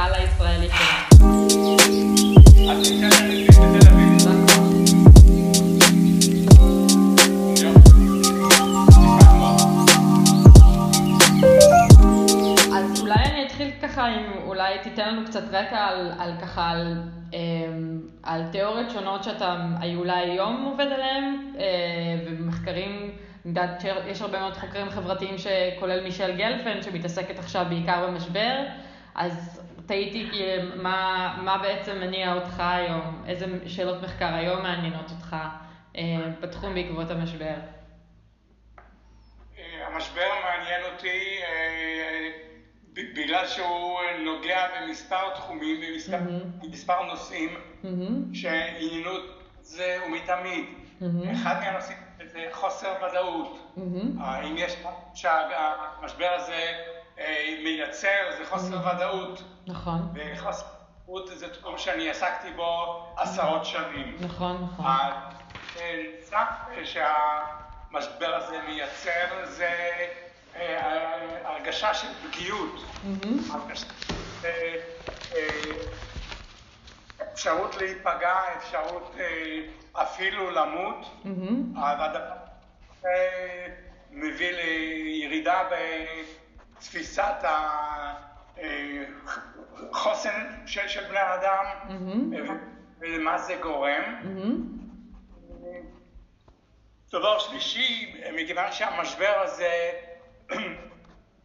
לקהל הישראלי שלנו. אז אולי אני אתחיל ככה, אם אולי תיתן לנו קצת רקע על, על ככה, על, אמ, על תיאוריות שונות שאתה אולי היום עובד עליהן, אה, ומחקרים, שיש הרבה מאוד חוקרים חברתיים, שכולל מישל גלפן, שמתעסקת עכשיו בעיקר במשבר, אז תהיתי מה, מה בעצם מניע אותך היום, איזה שאלות מחקר היום מעניינות אותך אה, בתחום בעקבות המשבר. המשבר מעניין אותי בגלל שהוא נוגע במספר תחומים, במספר, mm-hmm. במספר נושאים mm-hmm. שעניינו זה ומתמיד. Mm-hmm. אחד מהנושאים זה חוסר ודאות. Mm-hmm. אם יש שהמשבר הזה מייצר, זה חוסר mm-hmm. ודאות. נכון. וחוסר ודאות זה תחום שאני עסקתי בו עשרות שנים. נכון, נכון. שהמשבר הזה מייצר זה הרגשה של פגיעות, אפשרות להיפגע, אפשרות אפילו למות, והדבר מביא לירידה בתפיסת החוסן של בני אדם ולמה זה גורם. דבר שלישי, מכיוון שהמשבר הזה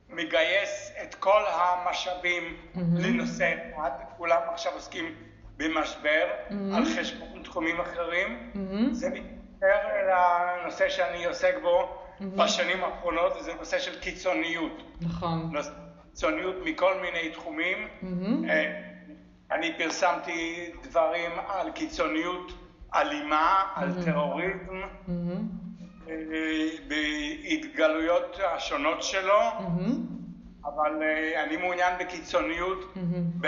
מגייס את כל המשאבים mm-hmm. לנושא אחד, כולם עכשיו עוסקים במשבר mm-hmm. על חשבון תחומים אחרים. Mm-hmm. זה מתקשר לנושא שאני עוסק בו mm-hmm. בשנים האחרונות, זה נושא של קיצוניות. נכון. קיצוניות מכל מיני תחומים. Mm-hmm. אני פרסמתי דברים על קיצוניות אלימה, mm-hmm. על טרוריזם. Mm-hmm. בהתגלויות השונות שלו, mm-hmm. אבל uh, אני מעוניין בקיצוניות, mm-hmm.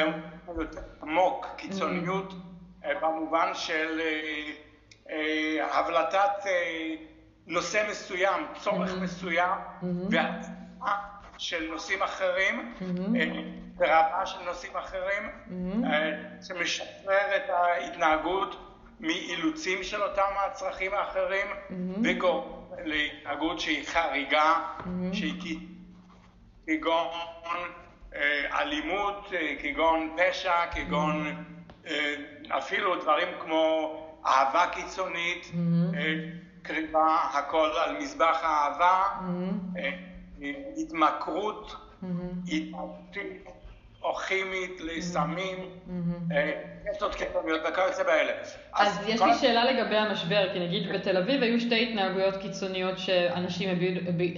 עמוק, קיצוניות mm-hmm. במובן של הבלטת נושא מסוים, צורך mm-hmm. מסוים, mm-hmm. והצעה של נושאים אחרים, mm-hmm. ורבה של נושאים אחרים, uh, שמשחרר את ההתנהגות מאילוצים של אותם הצרכים האחרים. וגורם להתנהגות שהיא חריגה. שהיא כגון אה, אלימות, אה, כגון פשע, כגון. אה, אפילו דברים כמו אהבה קיצונית, mm-hmm. אה, קריבה הכל על מזבח האהבה, mm-hmm. אה, התמכרות, mm-hmm. התמכרות או כימית לסמים, יש עוד קיצוניות וכיוצא באלה. אז יש לי שאלה לגבי המשבר, כי נגיד בתל אביב היו שתי התנהגויות קיצוניות שאנשים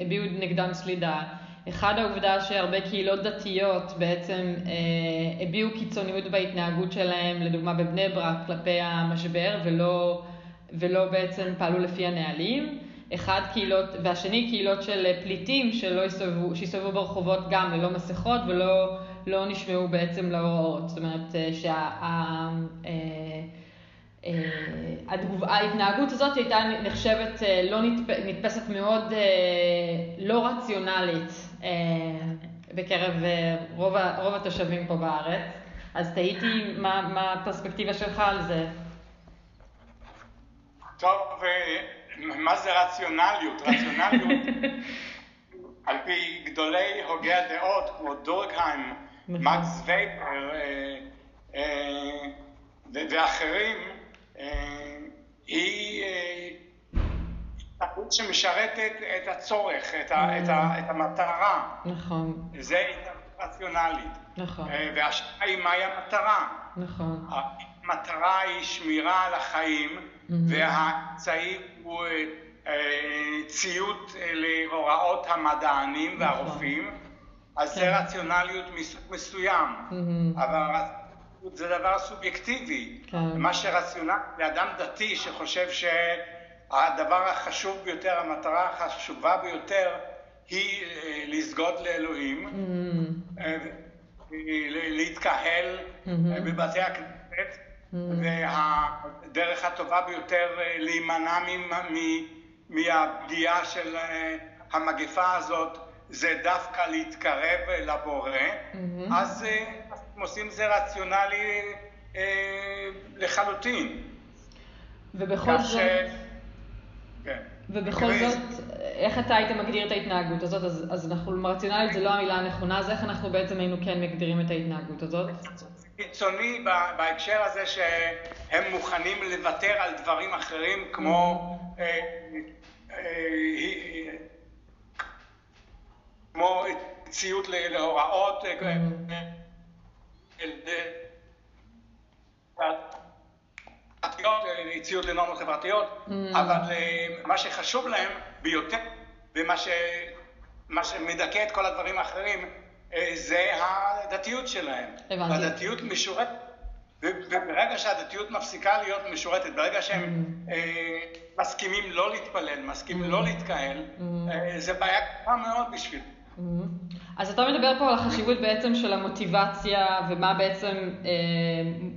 הביעו נגדם סלידה. אחד העובדה שהרבה קהילות דתיות בעצם אה, הביעו קיצוניות בהתנהגות שלהם, לדוגמה בבני ברק, כלפי המשבר, ולא, ולא בעצם פעלו לפי הנהלים. אחד קהילות, והשני קהילות של פליטים שלא יסתובבו, שיסתובבו ברחובות גם ללא מסכות ולא לא נשמעו בעצם להוראות. זאת אומרת שההתנהגות הזאת הייתה נחשבת לא נתפסת מאוד לא רציונלית בקרב רוב, רוב התושבים פה בארץ. אז תהיתי מה, מה הפרספקטיבה שלך על זה. טוב, מה זה רציונליות? רציונליות, על פי גדולי הוגי הדעות כמו דורגהיים, נכון. מקס וייפר אה, אה, ואחרים, אה, היא התנהגות שמשרתת את הצורך, את, את המטרה. נכון. זה רציונלית. נכון. והשאלה היא מהי המטרה. נכון. המטרה היא שמירה על החיים, mm-hmm. והאמצעי הוא ציות להוראות המדענים נכון. והרופאים. אז זה כן. רציונליות מסוג מסוים, אבל זה דבר סובייקטיבי. כן. מה שרציונל לאדם דתי שחושב שהדבר החשוב ביותר, המטרה החשובה ביותר, היא אה, לסגוד לאלוהים, אה, להתקהל אה, בבתי הכנסת, והדרך הטובה ביותר להימנע מהפגיעה של המגפה הזאת זה דווקא להתקרב לבורא, mm-hmm. אז עושים זה רציונלי אה, לחלוטין. ובכל זאת... כן. ובכל זאת, איך אתה היית מגדיר את ההתנהגות הזאת? אז, אז אנחנו, רציונלית זה לא המילה הנכונה, אז איך אנחנו בעצם היינו כן מגדירים את ההתנהגות הזאת? קיצוני בהקשר הזה שהם מוכנים לוותר על דברים אחרים כמו mm-hmm. אה, אה, כמו ציות להוראות, אה, mm-hmm. ציות לנורמות חברתיות, mm-hmm. אבל מה שחשוב להם ביותר, ומה שמדכא את כל הדברים האחרים, אה, זה הדתיות שלהם. הבנתי. והדתיות משורתת. וברגע שהדתיות מפסיקה להיות משורתת, ברגע שהם mm. אה, מסכימים לא להתפלל, מסכימים mm. לא להתקהל, mm. אה, זה בעיה קטנה מאוד בשביל. Mm. אז אתה מדבר פה על החשיבות בעצם של המוטיבציה ומה בעצם אה,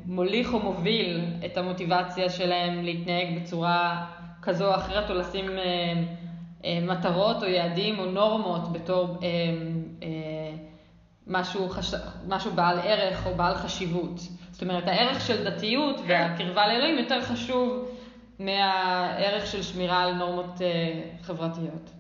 מוליך או מוביל את המוטיבציה שלהם להתנהג בצורה כזו או אחרת או לשים אה, אה, מטרות או יעדים או נורמות בתור אה, אה, משהו, חש... משהו בעל ערך או בעל חשיבות. זאת אומרת, הערך של דתיות כן. והקרבה לאלוהים יותר חשוב מהערך של שמירה על נורמות uh, חברתיות.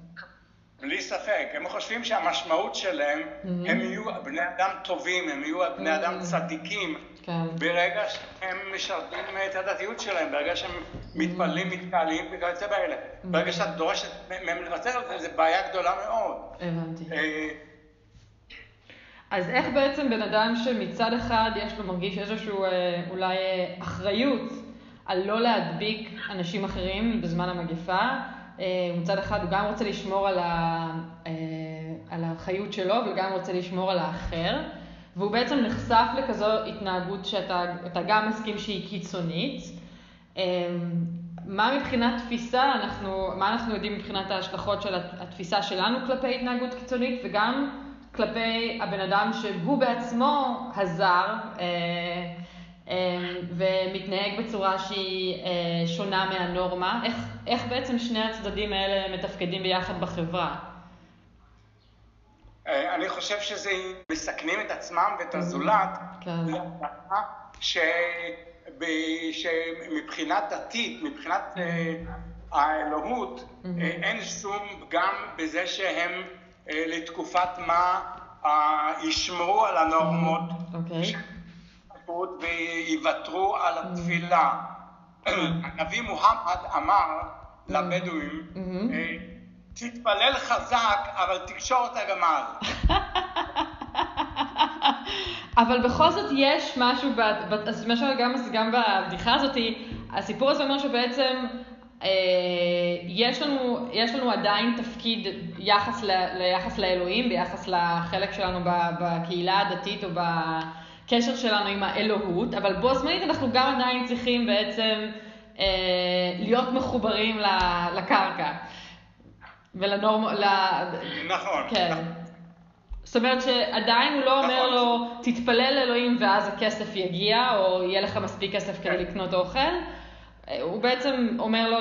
בלי ספק, הם חושבים שהמשמעות שלהם, mm-hmm. הם יהיו בני אדם טובים, הם יהיו בני mm-hmm. אדם צדיקים, כן. ברגע שהם משרתים את הדתיות שלהם, ברגע שהם mm-hmm. מתפללים, מתקהלים וכיוצא באלה. Mm-hmm. ברגע שאת דורשת מהם על זה, זו בעיה גדולה מאוד. הבנתי. אז איך בעצם בן אדם שמצד אחד יש לו, מרגיש איזושהי אה, אולי אה, אחריות על לא להדביק אנשים אחרים בזמן המגפה, אה, מצד אחד הוא גם רוצה לשמור על, ה, על החיות שלו וגם רוצה לשמור על האחר, והוא בעצם נחשף לכזו התנהגות שאתה גם מסכים שהיא קיצונית. מה מבחינת תפיסה, אנחנו, מה אנחנו יודעים מבחינת ההשלכות של התפיסה שלנו כלפי התנהגות קיצונית וגם כלפי הבן אדם שהוא בעצמו הזר אה, אה, ומתנהג בצורה שהיא אה, שונה מהנורמה. איך, איך בעצם שני הצדדים האלה מתפקדים ביחד בחברה? אני חושב שזה מסכנים את עצמם ואת הזולת, כן. ש... שמבחינה דתית, מבחינת האלוהות, אין שום פגם בזה שהם לתקופת מה אה, ישמרו על הנורמות, אוקיי. ויוותרו על התפילה. הנביא מוחמד אמר לבדואים, אה, תתפלל חזק, אבל תקשור את הגמל. אבל בכל זאת יש משהו, גם, בבדיחה הזאת, הסיפור הזה אומר שבעצם אה, יש לנו, יש לנו עדיין תפקיד יחס, ל, ליחס לאלוהים, ביחס לחלק שלנו בקהילה הדתית או בקשר שלנו עם האלוהות, אבל בו זמנית אנחנו גם עדיין צריכים בעצם אה, להיות מחוברים לקרקע. ולנורמ... ל... נכון. כן. זאת אומרת שעדיין הוא לא אומר נכון. לו, תתפלל לאלוהים ואז הכסף יגיע, או יהיה לך מספיק כסף כדי לקנות אוכל. הוא בעצם אומר לו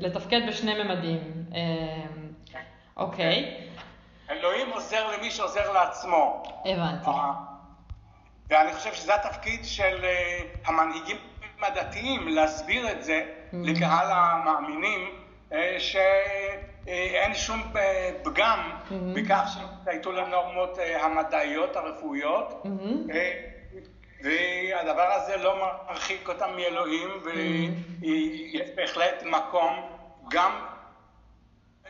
לתפקד בשני ממדים. אה, אוקיי. אלוהים עוזר למי שעוזר לעצמו. הבנתי. אה, ואני חושב שזה התפקיד של אה, המנהיגים הדתיים, להסביר את זה mm-hmm. לקהל המאמינים, שאין שום פגם mm-hmm. בכך שיתו לנורמות המדעיות, הרפואיות. והדבר הזה לא מרחיק אותם מאלוהים, ויש בהחלט מקום גם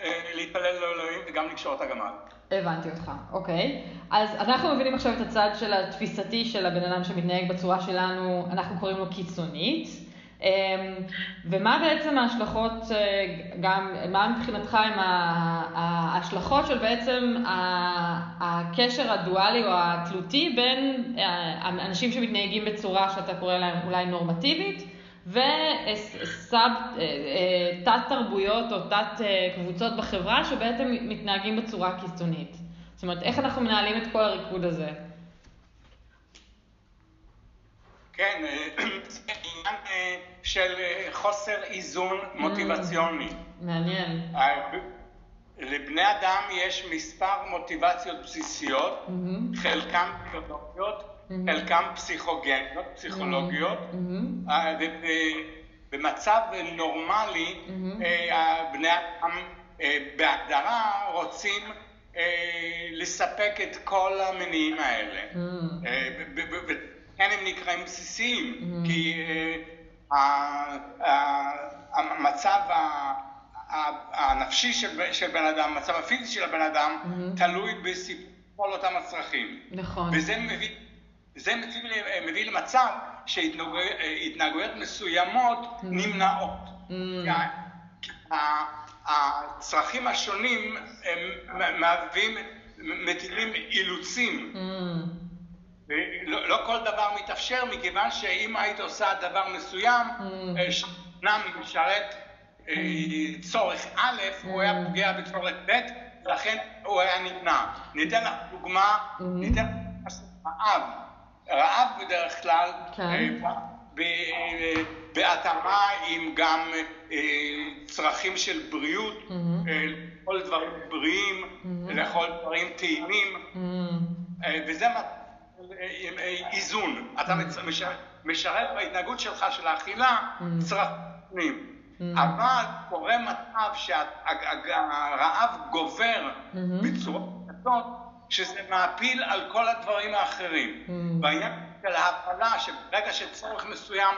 אה, להתפלל לאלוהים וגם לקשור את הגמל. הבנתי אותך, אוקיי. אז אנחנו מבינים עכשיו את הצד של התפיסתי של הבן אדם שמתנהג בצורה שלנו, אנחנו קוראים לו קיצונית. אמ, ומה בעצם ההשלכות, אה, גם, מה מבחינתך הם ההשלכות של בעצם הקשר הדואלי או התלותי בין אה, אנשים שמתנהגים בצורה שאתה קורא להם אולי נורמטיבית, ותת אה, תרבויות או תת קבוצות בחברה שבעצם מתנהגים בצורה קיצונית. זאת אומרת, איך אנחנו מנהלים את כל הריקוד הזה? כן, זה עניין אה, של אה, חוסר איזון מוטיבציוני. מעניין. לבני אדם יש מספר מוטיבציות בסיסיות, mm-hmm. חלקם ביולוגיות, mm-hmm. חלקם פסיכוגניות, פסיכולוגיות, mm-hmm. ובמצב נורמלי. בני אדם בהגדרה רוצים לספק את כל המניעים האלה. Mm-hmm. וכן הם נקראים בסיסיים, mm-hmm. כי המצב הנפשי של, של בן אדם, המצב הפיזי של הבן אדם, mm-hmm. תלוי בסיפור כל אותם הצרכים. נכון. וזה מביא, זה מביא, מביא למצב שהתנהגויות מסוימות mm-hmm. נמנעות. Mm-hmm. הצרכים השונים הם מהווים, מטילים אילוצים. Mm-hmm. לא, לא כל דבר מתאפשר, מכיוון שאם היית עושה דבר מסוים, mm-hmm. שאומנם משרת צורך א', הוא היה פוגע בצורך ב', ולכן הוא היה נמנע. ניתן לך דוגמה, ניתן לך רעב. רעב בדרך כלל, כן. בהתאמה עם גם צרכים של בריאות, לאכול דברים בריאים, לאכול דברים טעימים, וזה איזון. אתה משרת בהתנהגות שלך של האכילה צרכים. Mm-hmm. אבל קורה מצב שהרעב גובר mm-hmm. בצורה כזאת, שזה מעפיל על כל הדברים האחרים. בעניין של ההפלה, שברגע שצורך מסוים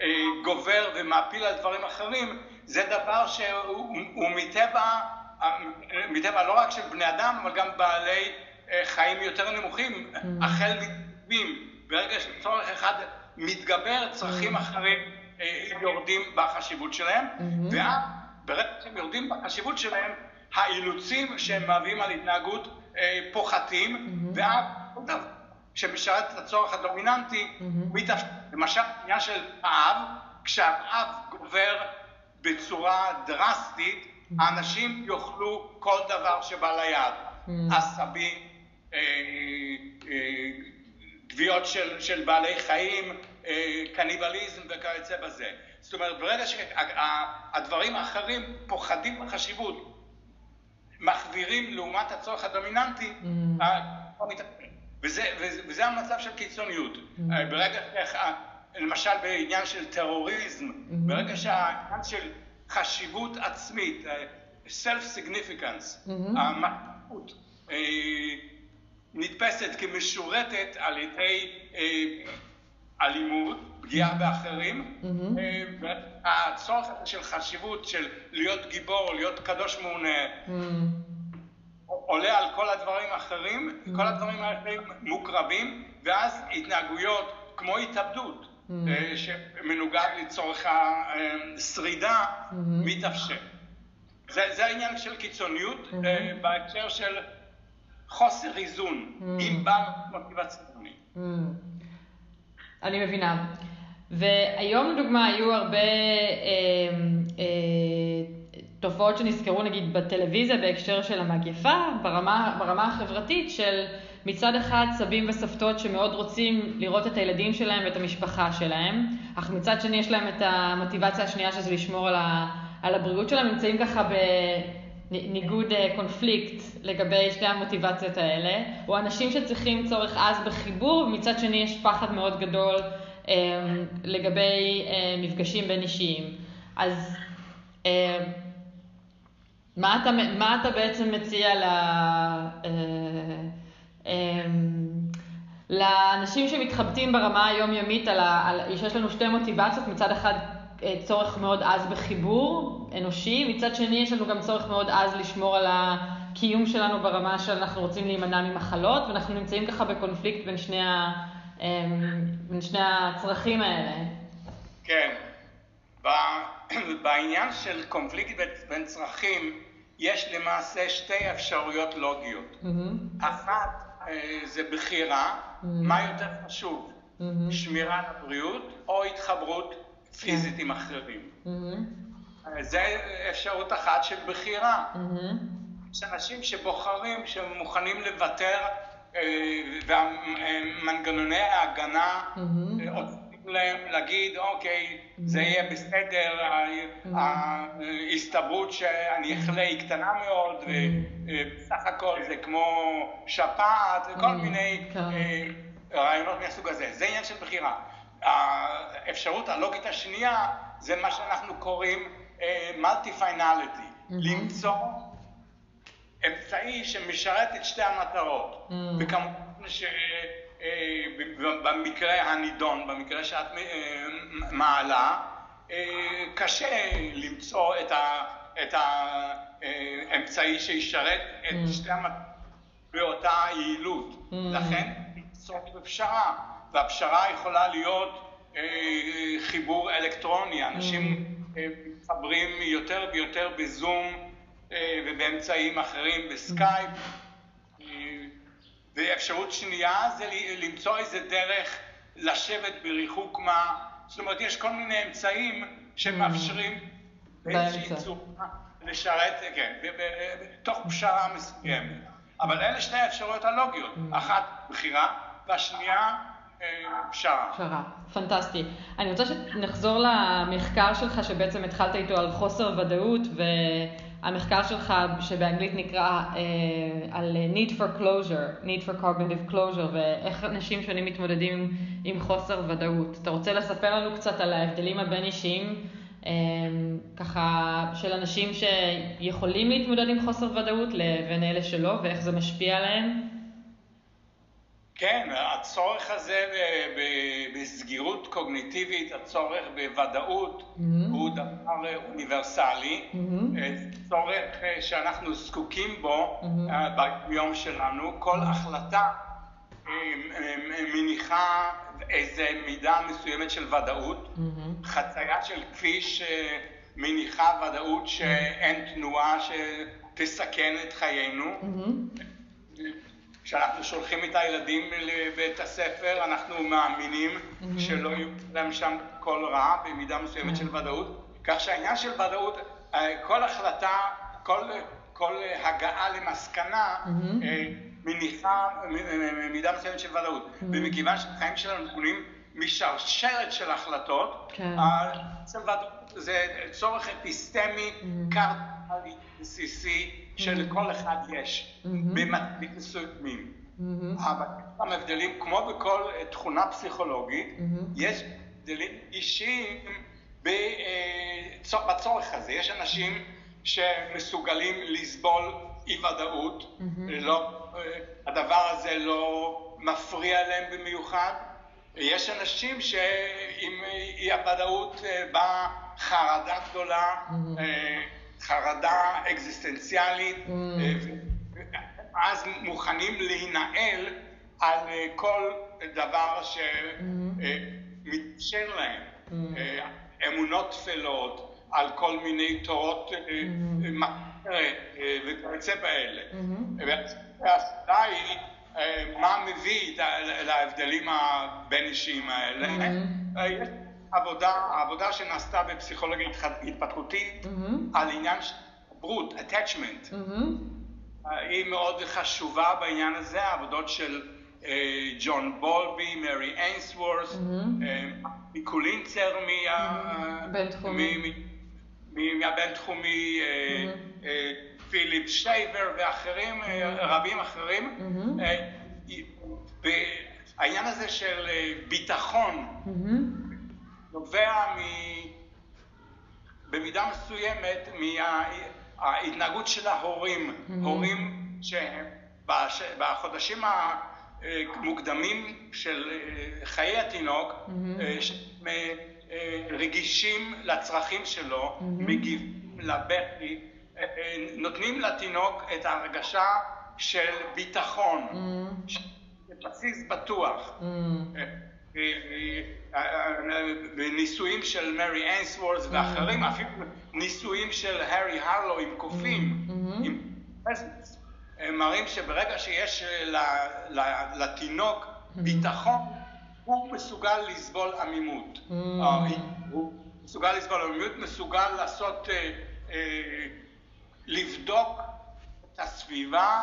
אה, גובר ומעפיל על דברים אחרים, זה דבר שהוא מטבע, מטבע לא רק של בני אדם, אבל גם בעלי אה, חיים יותר נמוכים, mm-hmm. החל מתגבים. ברגע שצורך אחד מתגבר, צרכים mm-hmm. אחרים אה, יורדים בחשיבות שלהם, mm-hmm. ואז ברגע שהם יורדים בחשיבות שלהם, האילוצים שהם מהווים על התנהגות אה, פוחתים, mm-hmm. ואז שמשרת את הצורך הדומיננטי, mm-hmm. למשל, עניין של רעב, כשהרעב גובר בצורה דרסטית. האנשים יאכלו כל דבר שבא ליד. Mm-hmm. עשבים, אה, אה, גוויות של, של בעלי חיים, אה, קניבליזם וכיוצא בזה. זאת אומרת, ברגע שהדברים האחרים פוחדים בחשיבות, מחווירים לעומת הצורך הדומיננטי, mm. וזה, וזה, וזה המצב של קיצוניות. Mm. ברגע, למשל בעניין של טרוריזם, mm. ברגע שהעניין של חשיבות עצמית, self-significance, mm-hmm. המשמעות, נתפסת כמשורתת על ידי אלימות, פגיעה באחרים, mm-hmm. והצורך של חשיבות של להיות גיבור, להיות קדוש מעונה, mm-hmm. עולה על כל הדברים האחרים, mm-hmm. כל הדברים האחרים מוקרבים, ואז התנהגויות כמו התאבדות, mm-hmm. שמנוגד לצורך השרידה. מתאפשר. זה, זה העניין של קיצוניות. בהקשר של חוסר איזון, mm-hmm. עם בעל מוטיבציוני. Mm-hmm. אני מבינה. והיום לדוגמה היו הרבה אה, אה, תופעות שנזכרו נגיד בטלוויזיה בהקשר של המגפה, ברמה, ברמה החברתית של מצד אחד סבים וסבתות שמאוד רוצים לראות את הילדים שלהם ואת המשפחה שלהם, אך מצד שני יש להם את המוטיבציה השנייה שזה לשמור על, ה, על הבריאות שלהם, נמצאים ככה בניגוד אה, קונפליקט לגבי שתי המוטיבציות האלה, או אנשים שצריכים צורך עז בחיבור, ומצד שני יש פחד מאוד גדול אה, לגבי אה, מפגשים בין אישיים. אז אה, מה, אתה, מה אתה בעצם מציע ל... אה, לאנשים שמתחבטים ברמה היומיומית על, ה, על שיש לנו שתי מוטיבציות, מצד אחד צורך מאוד עז בחיבור אנושי, מצד שני יש לנו גם צורך מאוד עז לשמור על הקיום שלנו ברמה שאנחנו רוצים להימנע ממחלות, ואנחנו נמצאים ככה בקונפליקט בין שני, ה, אמ, בין שני הצרכים האלה. כן, בעניין של קונפליקט בין צרכים, יש למעשה שתי אפשרויות לוגיות. Mm-hmm. אחת אה, זה בחירה, mm-hmm. מה יותר חשוב, mm-hmm. שמירה על הבריאות או התחברות פיזית כן. עם אחרים. Mm-hmm. זה אפשרות אחת של בחירה. Mm-hmm. יש אנשים שבוחרים, שמוכנים לוותר, אה, ומנגנוני ההגנה mm-hmm. עושים להם להגיד, אוקיי, זה יהיה בסדר, ההסתברות שאני אחלה היא קטנה מאוד, ובסך הכל זה כמו שפעת, וכל מיני כן. רעיונות מהסוג הזה. זה עניין של בחירה. האפשרות הלוגית השנייה זה מה שאנחנו קוראים מולטי פיינליטי, למצוא אמצעי שמשרת את שתי המטרות. וכמובן שבמקרה הנידון, במקרה שאת אה, מעלה, אה, קשה למצוא את האמצעי שישרת את שתי המטרות באותה יעילות. לכן, למצוא בפשרה. והפשרה יכולה להיות אה, חיבור אלקטרוני, אנשים mm. אה, מתחברים יותר ויותר בזום אה, ובאמצעים אחרים בסקייפ. Mm. ואפשרות שנייה זה למצוא איזה דרך לשבת בריחוק מה, זאת אומרת יש כל מיני אמצעים שמאפשרים mm. באיזושהי צורה לשרת, כן, בתוך פשרה מסוימת. אבל אלה שתי האפשרויות הלוגיות, אחת בחירה והשנייה פשרה. פשרה, פנטסטי. אני רוצה שנחזור למחקר שלך שבעצם התחלת איתו על חוסר ודאות והמחקר שלך שבאנגלית נקרא uh, על need for closure, need for cognitive closure ואיך אנשים שונים מתמודדים עם חוסר ודאות. אתה רוצה לספר לנו קצת על ההבדלים הבין אישיים um, ככה של אנשים שיכולים להתמודד עם חוסר ודאות לבין אלה שלא ואיך זה משפיע עליהם? כן, הצורך הזה בסגירות קוגניטיבית, הצורך בוודאות, mm-hmm. הוא דבר אוניברסלי, mm-hmm. צורך אה, שאנחנו זקוקים בו mm-hmm. ביום שלנו. כל החלטה מניחה איזו מידה מסוימת של ודאות. Mm-hmm. חצייה של כביש מניחה ודאות שאין תנועה שתסכן את חיינו. Mm-hmm. כשאנחנו שולחים את הילדים לבית הספר, אנחנו מאמינים mm-hmm. שלא יהיו להם שם קול רע במידה מסוימת mm-hmm. של ודאות, כך שהעניין של ודאות, אה, כל החלטה, כל, כל הגעה למסקנה, mm-hmm. מניחה מידה מסוימת של ודאות. ומכיוון שהחיים שלנו בנויים משרשרת של החלטות, כן. זה צורך אפיסטמי, mm-hmm. קרטלי, בסיסי, שלכל אחד יש, במטבעים מסוימים. אבל גם הבדלים, כמו בכל תכונה פסיכולוגית, יש הבדלים אישיים בצורך הזה. יש אנשים שמסוגלים לסבול אי ודאות, לא, הדבר הזה לא מפריע להם במיוחד. יש אנשים שעם אי הוודאות באה חרדה גדולה, חרדה אקזיסטנציאלית, mm. אז מוכנים להינעל על אה, כל דבר שמתאפשר mm. להם. אמונות טפלות, על כל מיני תורות וכיוצא באלה. Mm-hmm. והשאלה היא, מה מביא להבדלים הבין-אישיים האלה? Mm-hmm. עבודה, עבודה שנעשתה בפסיכולוגיה התפתחותית mm-hmm. על עניין של ברות, attachment. Mm-hmm. היא מאוד חשובה בעניין הזה, עבודות של ג'ון uh, בולבי, מרי אינסוורס, מקולינצר מהבינתחומי. פיליפ שייבר ואחרים, mm-hmm. רבים אחרים. Mm-hmm. העניין הזה של ביטחון mm-hmm. נובע מ... במידה מסוימת מההתנהגות של ההורים. הורים שהם בחודשים המוקדמים של אה, חיי התינוק. רגישים לצרכים שלו. מגיבים לבכי, נותנים לתינוק את ההרגשה של ביטחון, mm-hmm. בסיס בטוח. Mm-hmm. בניסויים של מרי אינסוורס ואחרים, mm-hmm. אפילו ניסויים של הארי הרלו עם קופים, mm-hmm. עם פרזנס, מראים שברגע שיש לתינוק mm-hmm. ביטחון, הוא מסוגל לסבול עמימות. הוא מסוגל לסבול עמימות, מסוגל לעשות, אה, אה, לבדוק את הסביבה,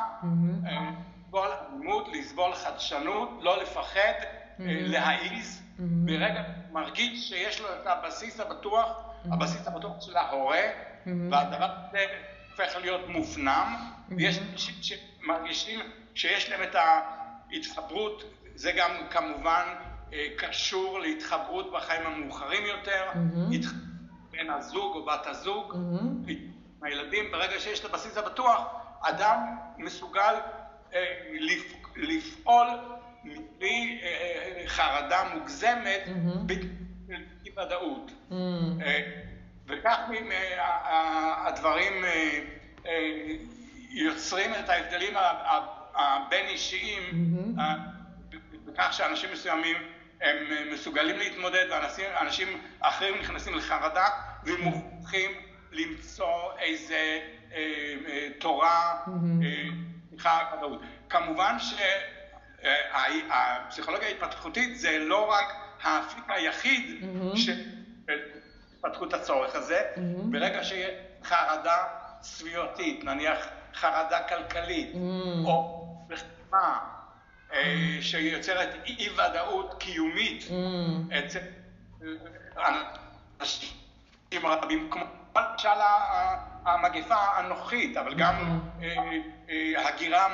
לסבול עמימות, לסבול חדשנות, לא לפחד. להעיז, ברגע מרגיש שיש לו את הבסיס הבטוח, הבסיס הבטוח של ההורה, והדבר הזה הופך להיות מופנם, ויש אנשים שמרגישים שיש להם את ההתחברות, זה גם כמובן אה, קשור להתחברות בחיים המאוחרים יותר, בין הזוג או בת הזוג, הילדים, ברגע שיש את הבסיס הבטוח, אדם מסוגל אה, לפעול בלי אה, חרדה מוגזמת באי ודאות. וכך הדברים יוצרים את ההבדלים הבין-אישיים, בכך שאנשים מסוימים הם מסוגלים להתמודד ואנשים אחרים נכנסים לחרדה ומוכרחים למצוא איזה אה, אה, תורה, סליחה, אה, ודאות. כמובן שהפסיכולוגיה ההתפתחותית זה לא רק האפיק היחיד של התפתחות הצורך הזה, ברגע שיש חרדה סביבתית, נניח חרדה כלכלית, או לחימה, שיוצרת אי ודאות קיומית אצל אנשים רבים, כמו למשל המגפה הנוכחית, אבל גם mm-hmm. אה, אה, הגירה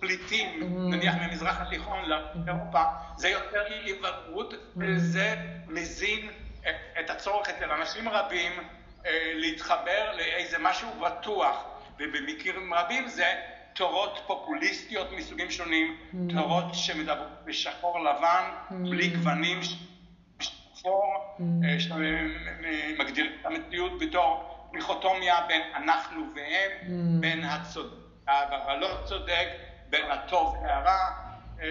פליטים, mm-hmm. נניח ממזרח התיכון לאירופה, זה יותר אי ודאות, mm-hmm. וזה מזין את הצורך אצל אנשים רבים אה, להתחבר לאיזה משהו בטוח, ובמקרים רבים זה תורות פופוליסטיות מסוגים שונים, תורות שמדברות בשחור לבן, בלי גוונים. אפור, mm. שמגדיר את המציאות בתור דיכוטומיה בין אנחנו והם, mm. בין הצודק והלא צודק, בין הטוב והרע, אה,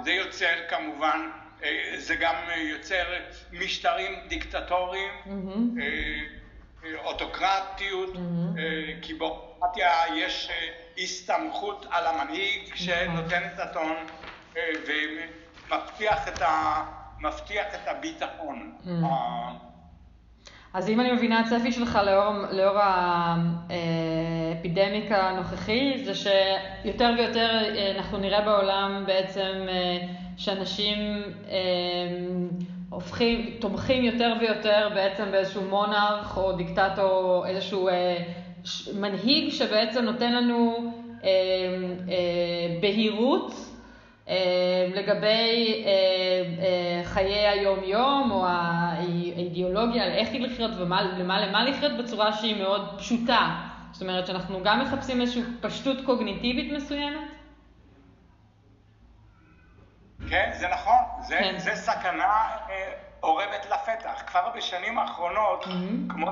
וזה יוצר כמובן, אה, זה גם יוצר משטרים דיקטטוריים, mm-hmm. אה, אוטוקרטיות, mm-hmm. כי באוטוקרטיה יש הסתמכות על המנהיג נכון. שנותן את הטון ומבטיח את ה... מבטיח את הביטחון. Mm. אז אם אני מבינה, הצפי שלך לאור, לאור האפידמיקה הנוכחי, זה שיותר ויותר אה, אנחנו נראה בעולם בעצם אה, שאנשים אה, הופכים, תומכים יותר ויותר בעצם באיזשהו מונרך או דיקטטור או איזשהו מנהיג שבעצם נותן לנו בהירות אה, לגבי אה, אה, חיי היום-יום או האידיאולוגיה על איך לחיות ולמה למה לחיות בצורה שהיא מאוד פשוטה. זאת אומרת שאנחנו גם מחפשים איזושהי פשטות קוגניטיבית מסוימת? כן, זה נכון. זה, כן. זה סכנה אה, אורבת לפתח. כבר בשנים האחרונות, mm-hmm. כמו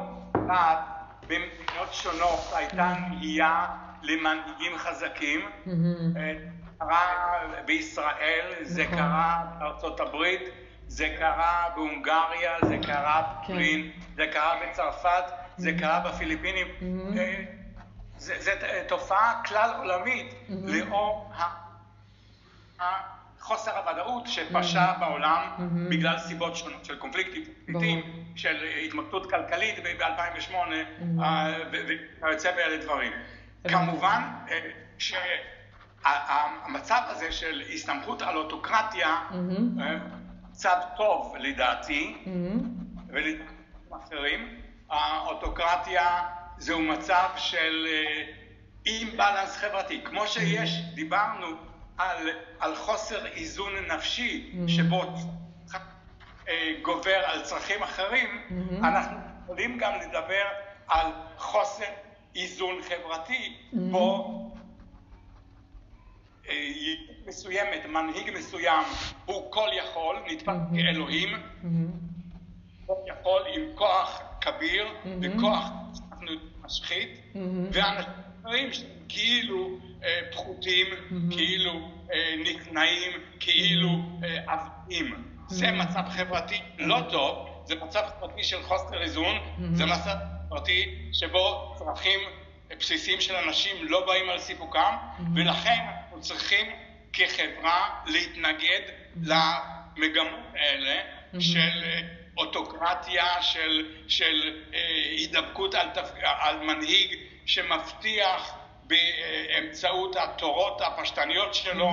במדינות שונות, הייתה נהייה למנהיגים חזקים. Mm-hmm. אה, קרה בישראל, זה נכון. קרה בארצות הברית, זה קרה בהונגריה, זה קרה כן. בפולין, זה קרה בצרפת, זה mm-hmm. קרה בפיליפינים. Mm-hmm. אה, זו תופעה כלל עולמית mm-hmm. לאור חוסר הוודאות שפשה בעולם בגלל סיבות שונות של קונפליקטים, של התמקדות כלכלית ב-2008 אה, וכיוצא באלה דברים. כמובן אה, המצב הזה של הסתמכות על אוטוקרטיה, mm-hmm. מצב טוב לדעתי, mm-hmm. ולדעתי אחרים. האוטוקרטיה זהו מצב של אה, חברתי. כמו שיש, mm-hmm. דיברנו על, על חוסר איזון נפשי, mm-hmm. שבו אה, גובר על צרכים אחרים, mm-hmm. אנחנו יכולים גם לדבר על חוסר איזון חברתי, mm-hmm. בו אה, מסוימת, מנהיג מסוים, הוא כל יכול, נתפס כאלוהים, כל יכול עם כוח כביר וכוח שאנחנו משחית, ואנשים אחרים שהם כאילו אה, פחותים, כאילו אה, נכנעים, כאילו עבדים. זה מצב חברתי לא טוב, זה מצב חברתי של חוסר איזון, זה מצב חברתי שבו צרכים בסיסיים של אנשים לא באים על סיפוקם, ולכן צריכים כחברה להתנגד למגמות האלה של אה, אוטוקרטיה, של, של אה, הידבקות על, תפ... על מנהיג שמבטיח באמצעות התורות הפשטניות שלו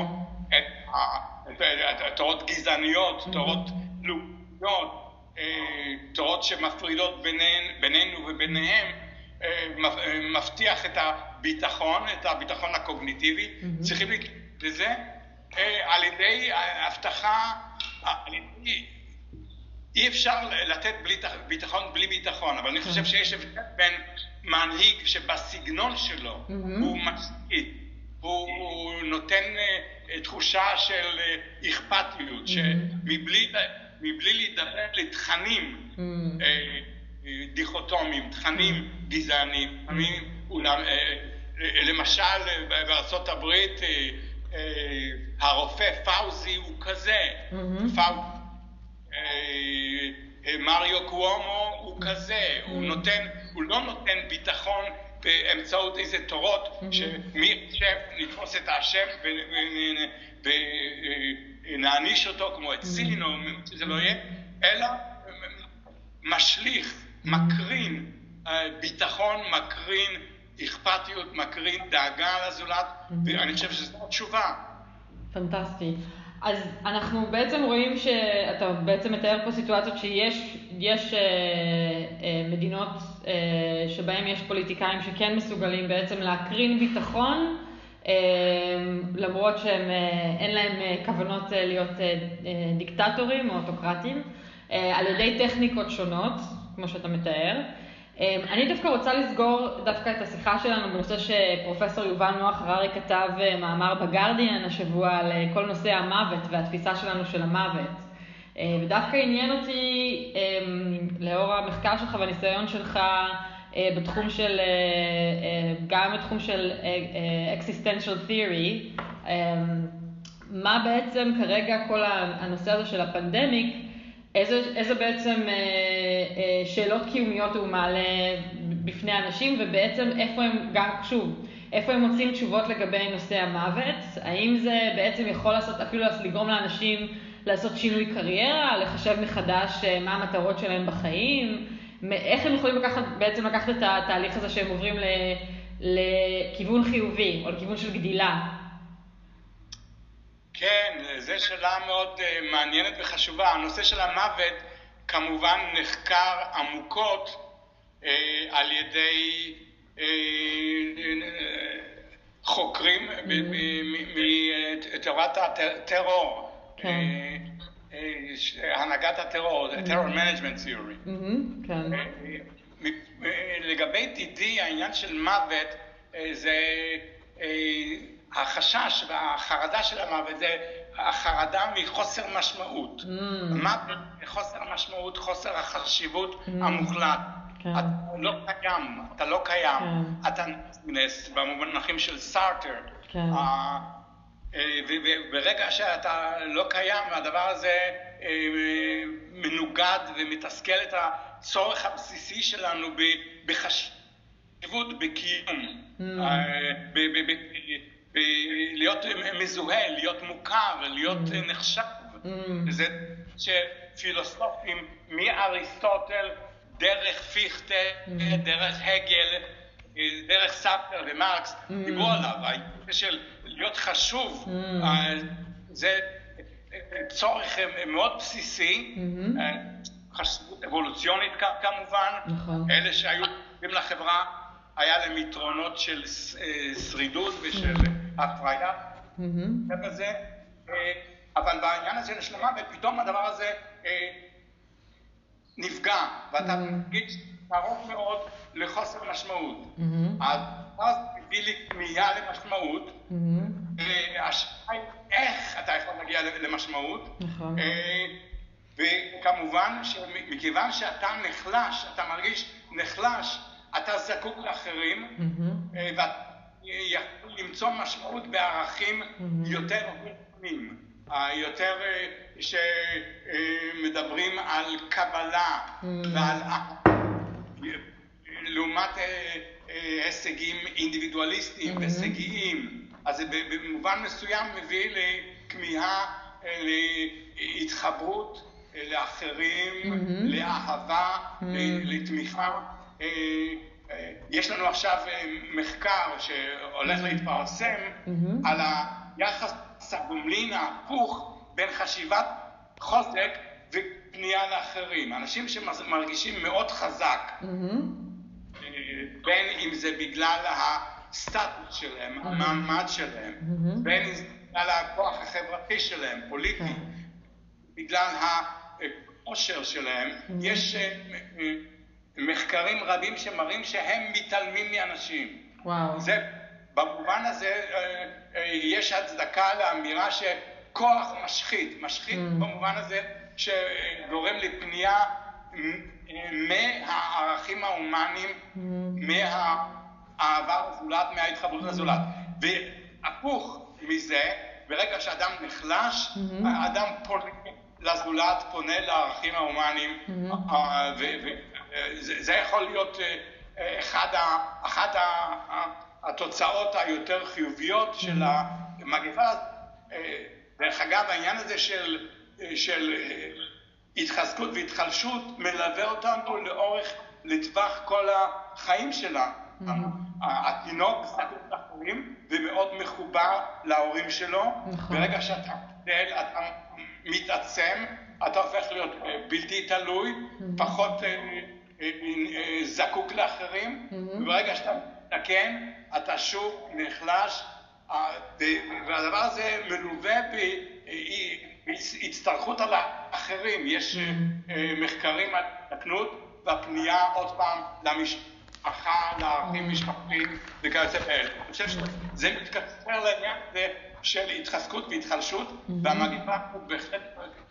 את התורות גזעניות, תורות לאומיות, תורות שמפרידות בינינו, בינינו וביניהם, מבטיח את הביטחון, את הביטחון הקוגניטיבי, mm-hmm. צריכים לקרוא לזה על ידי הבטחה, אי אפשר לתת בלי ביטחון בלי ביטחון, אבל אני חושב שיש הבדל בין מנהיג שבסגנון שלו mm-hmm. הוא משכיל, הוא, הוא נותן uh, תחושה של אכפתיות, mm-hmm. שמבלי להידבר לתכנים mm-hmm. דיכוטומיים, תכנים. גזעניים, mm-hmm. אולם, uh, למשל בארצות הברית uh, הרופא פאוזי הוא כזה, mm-hmm. אה, אה, מריו קוומו הוא כזה, הוא mm. נותן, הוא לא נותן ביטחון באמצעות איזה תורות mm-hmm. שמי חושב לתפוס את האשם ונעניש אותו כמו את סין או שזה לא יהיה, אלא משליך, מקרין אה, ביטחון, מקרין אכפתיות, מקרין דאגה לזולת. ואני חושב שזו התשובה. פנטסטי. אז אנחנו בעצם רואים שאתה בעצם מתאר פה סיטואציות שיש יש, אה, אה, מדינות אה, שבהן יש פוליטיקאים שכן מסוגלים בעצם להקרין ביטחון, אה, למרות שאין אה, להם אה, כוונות אה, להיות אה, אה, דיקטטורים או אוטוקרטים, אה, על ידי טכניקות שונות, כמו שאתה מתאר. אמ, אני דווקא רוצה לסגור דווקא את השיחה שלנו בנושא שפרופסור יובל נוח הררי כתב אה, מאמר בגרדיאן השבוע על אה, כל נושא המוות והתפיסה שלנו של המוות. אה, ודווקא עניין אותי, אמ, לאור המחקר שלך והניסיון שלך בתחום של, גם בתחום של existential theory, אמ, מה בעצם כרגע כל הנושא הזה של הפנדמיק איזה, איזה בעצם אה, אה, שאלות קיומיות הוא מעלה בפני אנשים, ובעצם איפה הם, גם שוב, איפה הם מוצאים תשובות לגבי נושא המוות? האם זה בעצם יכול לעשות, אפילו לגרום לאנשים לעשות שינוי קריירה, לחשב מחדש אה, מה המטרות שלהם בחיים? איך הם יכולים לקחת, בעצם לקחת את התהליך הזה שהם עוברים לכיוון חיובי, או לכיוון של גדילה? כן, זו שאלה מאוד uh, מעניינת וחשובה. הנושא של המוות כמובן נחקר עמוקות uh, על ידי uh, חוקרים מתורת הטרור, כן. הנהגת הטרור, terror management theory. כן. לגבי דידי, העניין של מוות זה החשש והחרדה של המוות זה החרדה מחוסר משמעות. Mm. מוות מחוסר משמעות, חוסר החשיבות mm. המוחלט. כן. אתה לא קיים, אתה לא קיים. כן. אתה נס במונחים של סארטר. כן. אה, וברגע שאתה לא קיים, הדבר הזה אה, מנוגד ומתסכל את הצורך הבסיסי שלנו בחשיבות, בקיום. Mm. אה, להיות מזוהה, להיות מוכר, להיות mm. נחשב. Mm. וזה שפילוסופים מאריסטוטל, דרך פיכטה, mm. דרך הגל, דרך סאפר ומרקס, דיברו עליו, העניין של להיות חשוב, אה, זה צורך מאוד בסיסי, mm-hmm. אה, חשיבות אבולוציונית כמובן, נכון. אלה שהיו לחברה, היה להם יתרונות של אה, שרידות ושל הפריה, כזה, אה, אבל בעניין הזה של המוות, פתאום הדבר הזה אה, נפגע, ואתה מרגיש קרוב מאוד לחוסר משמעות. אז מביא לי כמיהה למשמעות, והשאלה היא איך אתה יכול להגיע למשמעות. נכון. וכמובן שמכיוון שאתה נחלש, אתה מרגיש נחלש, אתה זקוק לאחרים, ואתה יכול למצוא משמעות בערכים יותר גדולים, יותר אה, שמדברים על קבלה ועל... לעומת אה, אה, הישגים אינדיבידואליסטיים והישגיים. אז זה במובן מסוים מביא לכמיהה, להתחברות לאחרים, לאהבה, לתמיכה. יש לנו עכשיו אה, מחקר שהולך להתפרסם על היחס הגומלין ההפוך בין חשיבת חוזק ופנייה לאחרים. אנשים שמרגישים מאוד חזק, בין אם זה בגלל הסטטוס שלהם, המעמד שלהם, בין אם זה בגלל הכוח החברתי שלהם, פוליטי, כן. בגלל העושר שלהם, יש אה, אה, מחקרים רבים שמראים שהם מתעלמים מאנשים. וואו. זה, במובן הזה אה, יש הצדקה לאמירה שכוח משחית, משחית mm. במובן הזה שגורם לפנייה מהערכים ההומניים, mm. מהאהבה לזולת, מההתחברות לזולת. והפוך מזה, ברגע שאדם נחלש, mm-hmm. האדם פונה לזולת, פונה לערכים ההומניים, mm-hmm. וזה יכול להיות אה, אחד, ה, אחת התוצאות היותר חיוביות mm-hmm. של המגפה. אה, דרך אגב, העניין הזה של, של אה, התחזקות והתחלשות מלווה אותנו לאורך, לטווח כל החיים שלה. Mm-hmm. התינוק זקוק לחיים ומאוד מחובר להורים שלו. נכון. ברגע שאתה גדל, אתה מתעצם, אתה הופך להיות אה, בלתי תלוי, mm-hmm. פחות אה, אה, זקוק לאחרים. וברגע שאתה מתקן, אתה שוב נחלש, והדבר הזה מלווה בהצטרכות על האחרים. יש מחקרים על התקנות והפנייה עוד פעם למשפחה. משפחה, לערכים משפחתיים וכיוצא באלה. אני חושב שזה מתקצר לעניין הזה של התחזקות והתחלשות, והמגיפה בהחלט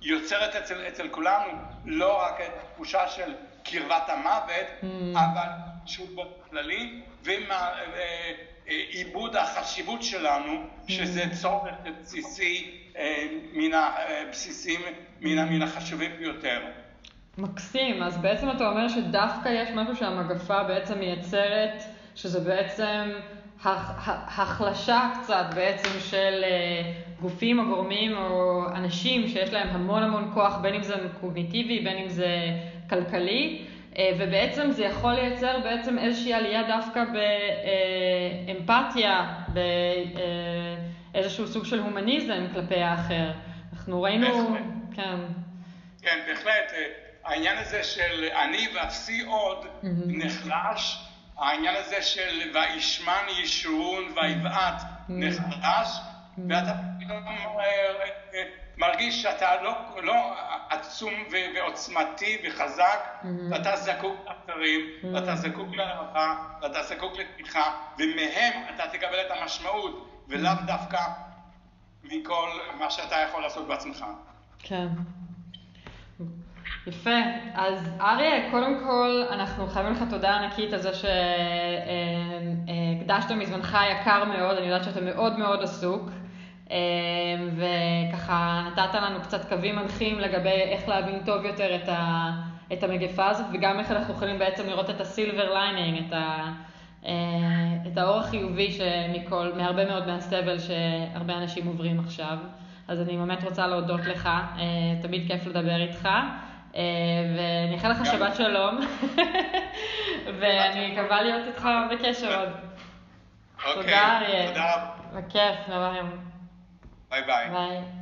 יוצרת אצל, אצל כולנו לא רק את התחושה של קרבת המוות, אבל שוב בכללי, ועיבוד החשיבות שלנו, שזה צורך בסיסי אה, מן הבסיסים, מן החשובים ביותר. מקסים, אז בעצם אתה אומר שדווקא יש משהו שהמגפה בעצם מייצרת, שזה בעצם החלשה קצת בעצם של אה, גופים או גורמים או אנשים שיש להם המון המון כוח, בין אם זה קוגניטיבי, בין אם זה כלכלי, אה, ובעצם זה יכול לייצר בעצם איזושהי עלייה דווקא באמפתיה, באיזשהו סוג של הומניזם כלפי האחר. אנחנו ראינו, בהחלט. כן. כן, בהחלט. העניין הזה של אני ואפסי עוד mm-hmm. נחלש, העניין הזה של וישמן ישרון ויבעט mm-hmm. נחלש, mm-hmm. ואתה אה, מרגיש שאתה לא, לא עצום ועוצמתי וחזק, mm-hmm. ואתה זקוק לאחרים, mm-hmm. ואתה זקוק לאהבה, ואתה זקוק לתמיכה, ומהם אתה תקבל את המשמעות, ולאו דווקא מכל מה שאתה יכול לעשות בעצמך. כן. יפה. אז אריה, קודם כל, אנחנו חייבים לך תודה ענקית על זה שהקדשת מזמנך היקר מאוד, אני יודעת שאתה מאוד מאוד עסוק. וככה נתת לנו קצת קווים מנחים לגבי איך להבין טוב יותר את, ה, את המגפה הזאת, וגם איך אנחנו יכולים בעצם לראות את ה silver lining, את, ה, את האור החיובי שמכל, מהרבה מאוד מהסבל שהרבה אנשים עוברים עכשיו. אז אני באמת רוצה להודות לך, תמיד כיף לדבר איתך. אה, ואני אאחל לך שבת שלום, ואני מקווה להיות איתך בקשר עוד. אוקיי, תודה אריה. תודה. בכיף, ביי Bye-bye. Bye.